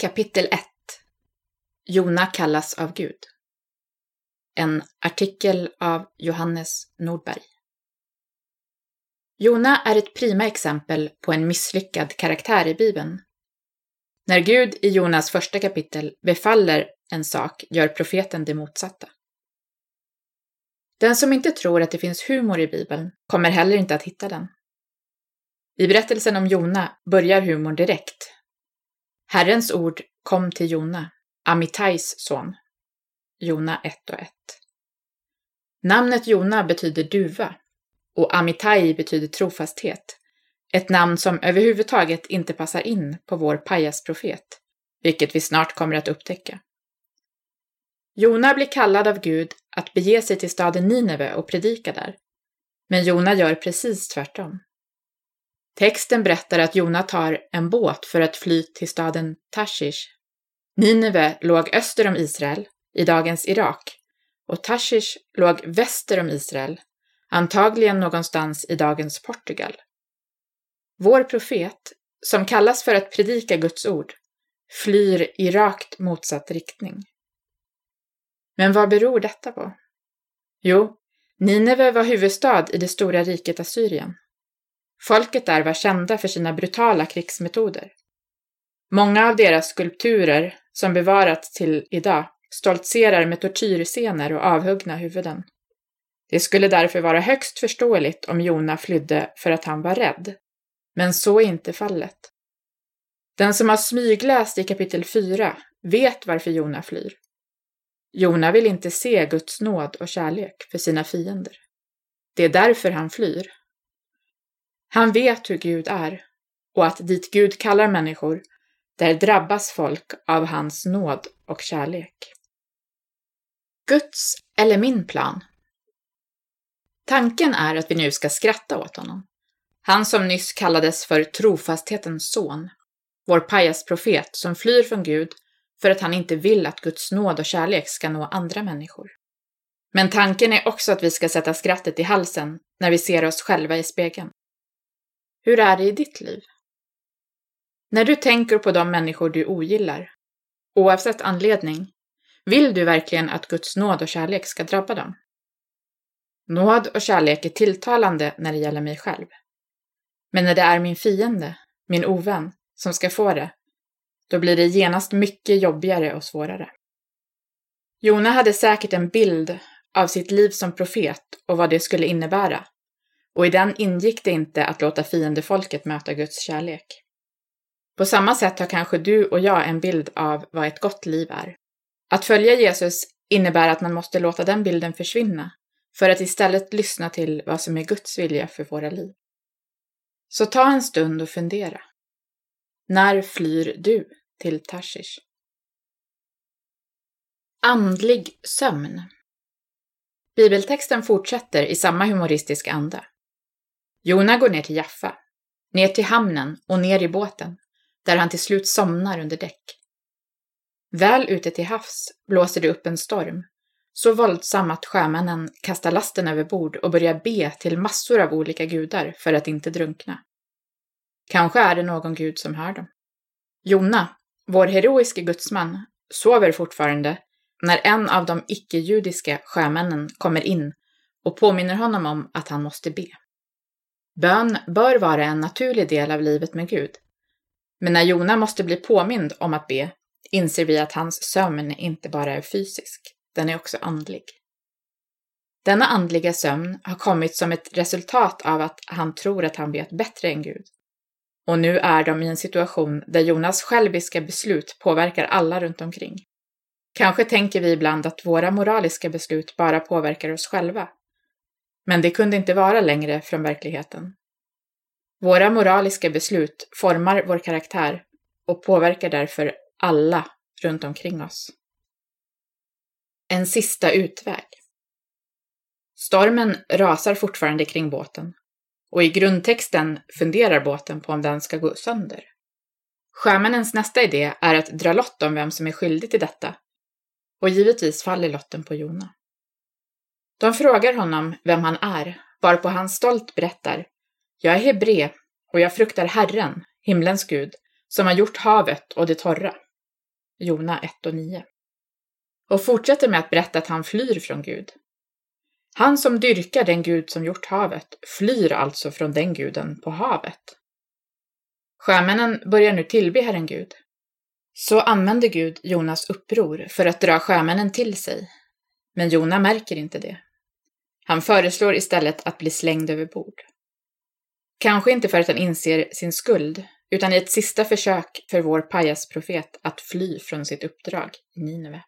Kapitel 1 Jona kallas av Gud En artikel av Johannes Nordberg Jona är ett prima exempel på en misslyckad karaktär i Bibeln. När Gud i Jonas första kapitel befaller en sak gör profeten det motsatta. Den som inte tror att det finns humor i Bibeln kommer heller inte att hitta den. I berättelsen om Jona börjar humorn direkt Herrens ord kom till Jona, Amitais son. Jona 1 och 1. Namnet Jona betyder duva och Amitai betyder trofasthet. Ett namn som överhuvudtaget inte passar in på vår pajasprofet, vilket vi snart kommer att upptäcka. Jona blir kallad av Gud att bege sig till staden Nineve och predika där. Men Jona gör precis tvärtom. Texten berättar att Jona tar en båt för att fly till staden Tashish. Nineve låg öster om Israel, i dagens Irak, och Tashish låg väster om Israel, antagligen någonstans i dagens Portugal. Vår profet, som kallas för att predika Guds ord, flyr i rakt motsatt riktning. Men vad beror detta på? Jo, Nineve var huvudstad i det stora riket Assyrien. Folket där var kända för sina brutala krigsmetoder. Många av deras skulpturer, som bevarats till idag, stoltserar med tortyrscener och avhuggna huvuden. Det skulle därför vara högst förståeligt om Jona flydde för att han var rädd. Men så är inte fallet. Den som har smygläst i kapitel 4 vet varför Jona flyr. Jona vill inte se Guds nåd och kärlek för sina fiender. Det är därför han flyr. Han vet hur Gud är och att dit Gud kallar människor, där drabbas folk av hans nåd och kärlek. Guds eller min plan? Tanken är att vi nu ska skratta åt honom. Han som nyss kallades för trofasthetens son, vår pajasprofet som flyr från Gud för att han inte vill att Guds nåd och kärlek ska nå andra människor. Men tanken är också att vi ska sätta skrattet i halsen när vi ser oss själva i spegeln. Hur är det i ditt liv? När du tänker på de människor du ogillar, oavsett anledning, vill du verkligen att Guds nåd och kärlek ska drabba dem? Nåd och kärlek är tilltalande när det gäller mig själv. Men när det är min fiende, min ovän, som ska få det, då blir det genast mycket jobbigare och svårare. Jona hade säkert en bild av sitt liv som profet och vad det skulle innebära, och i den ingick det inte att låta fiendefolket möta Guds kärlek. På samma sätt har kanske du och jag en bild av vad ett gott liv är. Att följa Jesus innebär att man måste låta den bilden försvinna för att istället lyssna till vad som är Guds vilja för våra liv. Så ta en stund och fundera. När flyr du till Tashish? Andlig sömn Bibeltexten fortsätter i samma humoristiska anda. Jona går ner till Jaffa, ner till hamnen och ner i båten, där han till slut somnar under däck. Väl ute till havs blåser det upp en storm, så våldsam att sjömännen kastar lasten över bord och börjar be till massor av olika gudar för att inte drunkna. Kanske är det någon gud som hör dem. Jona, vår heroiske gudsman, sover fortfarande när en av de icke-judiska sjömännen kommer in och påminner honom om att han måste be. Bön bör vara en naturlig del av livet med Gud. Men när Jona måste bli påmind om att be inser vi att hans sömn inte bara är fysisk, den är också andlig. Denna andliga sömn har kommit som ett resultat av att han tror att han vet bättre än Gud. Och nu är de i en situation där Jonas själviska beslut påverkar alla runt omkring. Kanske tänker vi ibland att våra moraliska beslut bara påverkar oss själva, men det kunde inte vara längre från verkligheten. Våra moraliska beslut formar vår karaktär och påverkar därför alla runt omkring oss. En sista utväg. Stormen rasar fortfarande kring båten och i grundtexten funderar båten på om den ska gå sönder. Sjömännens nästa idé är att dra lott om vem som är skyldig till detta och givetvis faller lotten på Jona. De frågar honom vem han är, varpå han stolt berättar Jag är hebre och jag fruktar Herren, himlens Gud, som har gjort havet och det torra. Jona 1 och 9. Och fortsätter med att berätta att han flyr från Gud. Han som dyrkar den Gud som gjort havet flyr alltså från den guden på havet. Sjömännen börjar nu tillbe Herren Gud. Så använder Gud Jonas uppror för att dra sjömännen till sig. Men Jona märker inte det. Han föreslår istället att bli slängd över bord. Kanske inte för att han inser sin skuld, utan i ett sista försök för vår pajasprofet att fly från sitt uppdrag i Nineve.